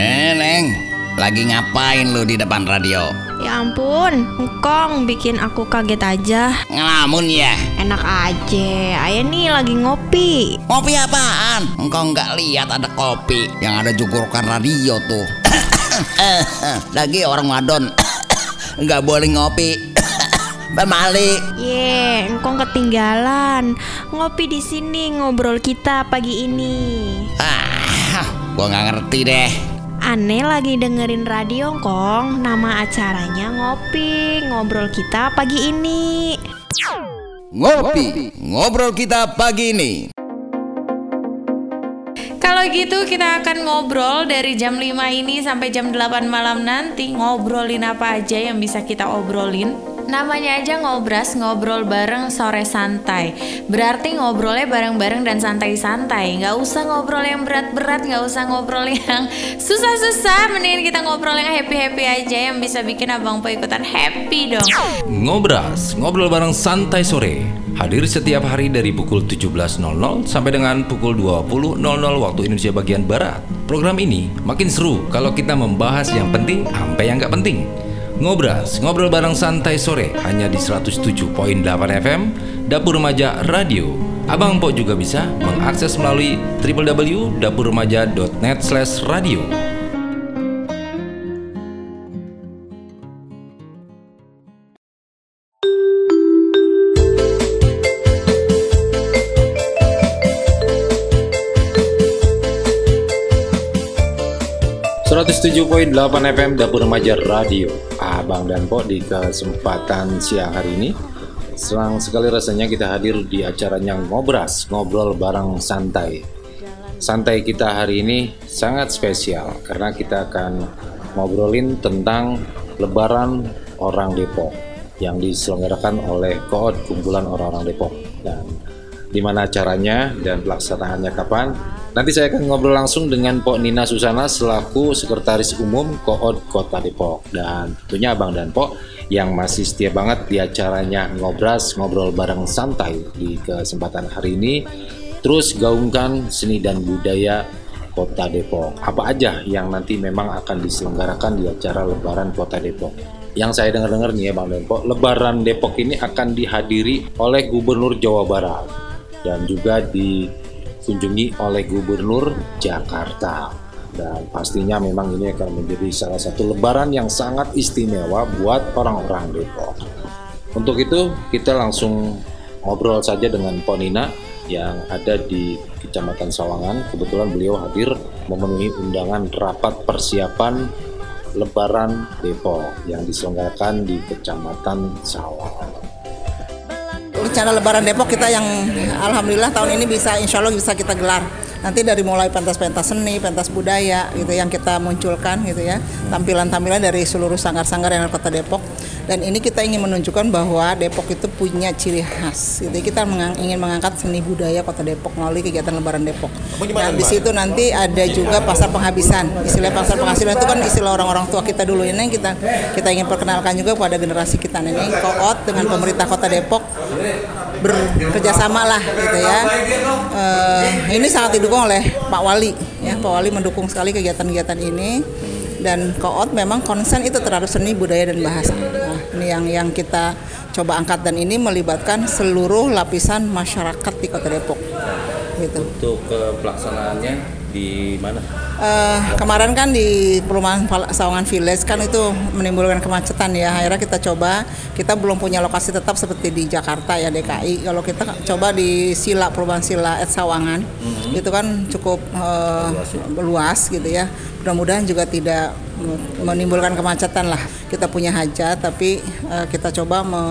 Eh, Neng, lagi ngapain lu di depan radio? Ya ampun, engkong bikin aku kaget aja. Ngelamun ya? Enak aja, ayah nih lagi ngopi. Kopi apaan? Engkau nggak lihat ada kopi yang ada jukurukan radio tuh. Lagi orang wadon nggak boleh ngopi. Pemalik. Ye, engkong ketinggalan. Ngopi di sini ngobrol kita pagi ini. Ah, gua nggak ngerti deh. Aneh lagi dengerin radio kong. Nama acaranya ngopi Ngobrol kita pagi ini. Ngopi, ngobrol kita pagi ini. Kalau gitu kita akan ngobrol dari jam 5 ini sampai jam 8 malam nanti. Ngobrolin apa aja yang bisa kita obrolin Namanya aja ngobras, ngobrol bareng sore santai Berarti ngobrolnya bareng-bareng dan santai-santai Nggak usah ngobrol yang berat-berat, nggak usah ngobrol yang susah-susah Mendingan kita ngobrol yang happy-happy aja Yang bisa bikin abang po ikutan happy dong Ngobras, ngobrol bareng santai sore. Hadir setiap hari dari pukul 17.00 sampai dengan pukul 20.00 waktu Indonesia bagian Barat. Program ini makin seru kalau kita membahas yang penting sampai yang nggak penting. Ngobras, ngobrol bareng santai sore hanya di 107.8 FM Dapur Remaja Radio. Abang Pok juga bisa mengakses melalui www.dapurremaja.net/radio. delapan FM Dapur Remaja Radio. Abang dan Pok di kesempatan siang hari ini. Senang sekali rasanya kita hadir di acaranya Ngobras Ngobrol bareng santai. Santai kita hari ini sangat spesial Karena kita akan ngobrolin tentang Lebaran Orang Depok Yang diselenggarakan oleh Koot Kumpulan Orang-Orang Depok. Dan di mana acaranya dan pelaksanaannya kapan Nanti saya akan ngobrol langsung dengan Pok Nina Susana selaku Sekretaris Umum Kood Kota Depok dan tentunya Abang dan Pok yang masih setia banget di acaranya ngobras ngobrol bareng santai di kesempatan hari ini terus gaungkan seni dan budaya Kota Depok. Apa aja yang nanti memang akan diselenggarakan di acara Lebaran Kota Depok. Yang saya dengar-dengar nih ya Bang Depok, Lebaran Depok ini akan dihadiri oleh Gubernur Jawa Barat dan juga di dikunjungi oleh Gubernur Jakarta. Dan pastinya memang ini akan menjadi salah satu lebaran yang sangat istimewa buat orang-orang Depok. Untuk itu kita langsung ngobrol saja dengan Ponina yang ada di Kecamatan Sawangan. Kebetulan beliau hadir memenuhi undangan rapat persiapan Lebaran Depok yang diselenggarakan di Kecamatan Sawangan rencana Lebaran Depok kita yang alhamdulillah tahun ini bisa insya Allah bisa kita gelar nanti dari mulai pentas-pentas seni, pentas budaya gitu yang kita munculkan gitu ya. Tampilan-tampilan dari seluruh sanggar-sanggar yang ada kota Depok. Dan ini kita ingin menunjukkan bahwa Depok itu punya ciri khas gitu. Kita mengang ingin mengangkat seni budaya kota Depok melalui kegiatan Lebaran Depok. Nah di situ nanti ada juga pasar penghabisan. Istilah pasar penghabisan itu kan istilah orang-orang tua kita dulu ini yang kita kita ingin perkenalkan juga pada generasi kita ini koot dengan pemerintah kota Depok bekerjasama lah gitu ya. Uh, ini sangat didukung oleh Pak Wali ya. Pak Wali mendukung sekali kegiatan-kegiatan ini dan Koot memang konsen itu terhadap seni budaya dan bahasa. Nah, ini yang yang kita coba angkat dan ini melibatkan seluruh lapisan masyarakat di Kota Depok. Gitu. Untuk uh, pelaksanaannya di mana? Uh, kemarin kan di perumahan Sawangan Village kan itu menimbulkan kemacetan ya. Akhirnya kita coba, kita belum punya lokasi tetap seperti di Jakarta ya DKI. Kalau kita coba di Sila perumahan Sila at Sawangan, mm-hmm. itu kan cukup uh, luas, ya. luas gitu ya. Mudah-mudahan juga tidak menimbulkan kemacetan lah. Kita punya hajat, tapi uh, kita coba me,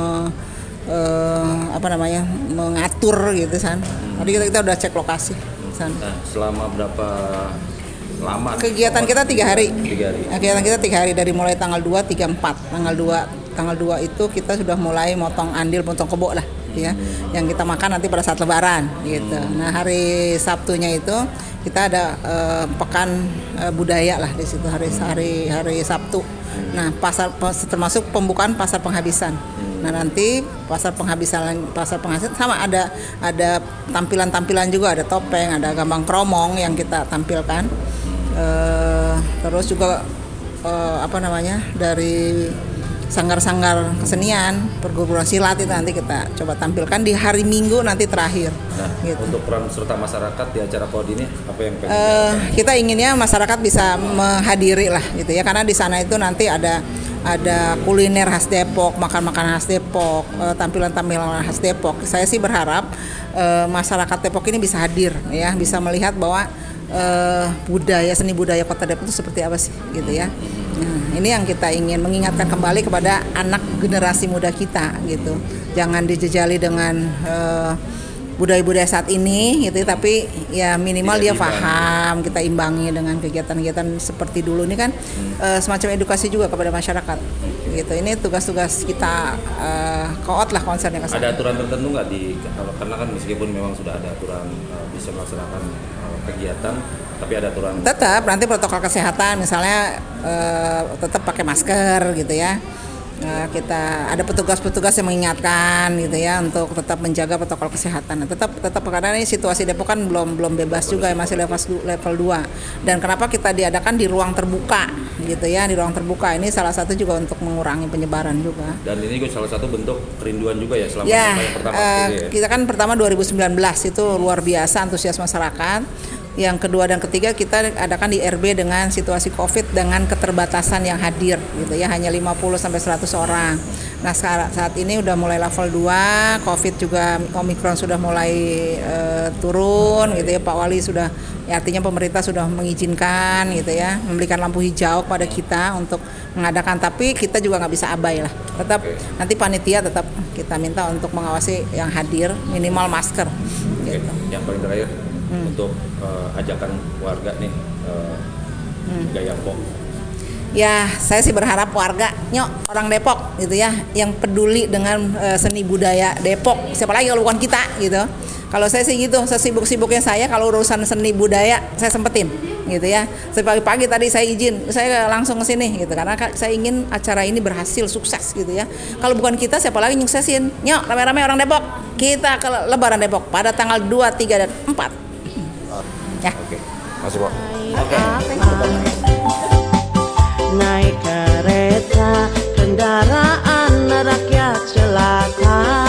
uh, apa namanya mengatur gitu kan. Tadi kita kita udah cek lokasi sana. Nah, selama berapa lama? Kegiatan kita tiga hari. Tiga hari. Kegiatan kita tiga hari dari mulai tanggal 2, 3, 4. Tanggal 2 tanggal 2 itu kita sudah mulai motong andil, motong kebo lah ya. Hmm. Yang kita makan nanti pada saat lebaran gitu. Hmm. Nah, hari Sabtunya itu kita ada uh, pekan uh, budaya lah di situ hari hari hari Sabtu. Hmm. Nah, pasar termasuk pembukaan pasar penghabisan. Nah nanti pasar penghabisan pasar penghabisan sama ada ada tampilan-tampilan juga ada topeng, ada gambang kromong yang kita tampilkan. E, terus juga eh, apa namanya dari sanggar-sanggar kesenian perguruan silat itu nanti kita coba tampilkan di hari Minggu nanti terakhir. Nah, gitu. untuk peran serta masyarakat di acara KOD ini apa yang pengen? Eh, kita inginnya masyarakat bisa menghadiri lah gitu ya karena di sana itu nanti ada ada kuliner khas Depok, makan makanan khas Depok, eh, tampilan-tampilan khas Depok. Saya sih berharap eh, masyarakat Depok ini bisa hadir ya, bisa melihat bahwa eh, budaya seni budaya Kota Depok itu seperti apa sih gitu ya. Nah, ini yang kita ingin mengingatkan kembali kepada anak generasi muda kita gitu. Jangan dijejali dengan eh, budaya-budaya saat ini gitu tapi ya minimal dia paham kita imbangi dengan kegiatan-kegiatan seperti dulu. Ini kan eh, semacam edukasi juga kepada masyarakat gitu. Ini tugas-tugas kita eh, koot lah konsernya ke sana. Ada aturan tertentu nggak di karena kan meskipun memang sudah ada aturan eh, bisa melaksanakan eh, kegiatan, tapi ada aturan. Tetap nanti protokol kesehatan misalnya eh, tetap pakai masker gitu ya kita ada petugas-petugas yang mengingatkan gitu ya untuk tetap menjaga protokol kesehatan. Nah, tetap tetap karena ini situasi Depok kan belum belum bebas juga ya masih level level 2. Dan kenapa kita diadakan di ruang terbuka gitu ya, di ruang terbuka. Ini salah satu juga untuk mengurangi penyebaran juga. dan ini juga salah satu bentuk kerinduan juga ya selama Ya, yang pertama eh, gitu ya. kita kan pertama 2019 itu luar biasa antusias masyarakat. Yang kedua dan ketiga kita adakan di RB dengan situasi Covid dengan keterbatasan yang hadir gitu ya. Hanya 50 sampai 100 orang. Nah, sekarang saat ini udah mulai level 2, Covid juga Omikron sudah mulai eh, turun gitu ya. Pak Wali sudah ya artinya pemerintah sudah mengizinkan gitu ya memberikan lampu hijau kepada kita untuk mengadakan. Tapi kita juga nggak bisa abai lah. Tetap nanti panitia tetap kita minta untuk mengawasi yang hadir minimal masker gitu. yang paling terakhir Hmm. untuk eh, ajakan warga nih eh, Hmm. gaya pop. ya saya sih berharap warga nyok orang Depok gitu ya yang peduli dengan eh, seni budaya Depok. Siapa lagi kalau bukan kita gitu. Kalau saya sih gitu sesibuk-sibuknya saya kalau urusan seni budaya saya sempetin gitu ya. Pagi-pagi tadi saya izin saya langsung ke sini gitu. Karena ka- saya ingin acara ini berhasil sukses gitu ya. Kalau bukan kita siapa lagi nyuksesin? Nyok rame-rame orang Depok. Kita ke Lebaran Depok pada tanggal 2, 3 dan 4 ya. Oke, masuk Pak. naik kereta kendaraan rakyat celaka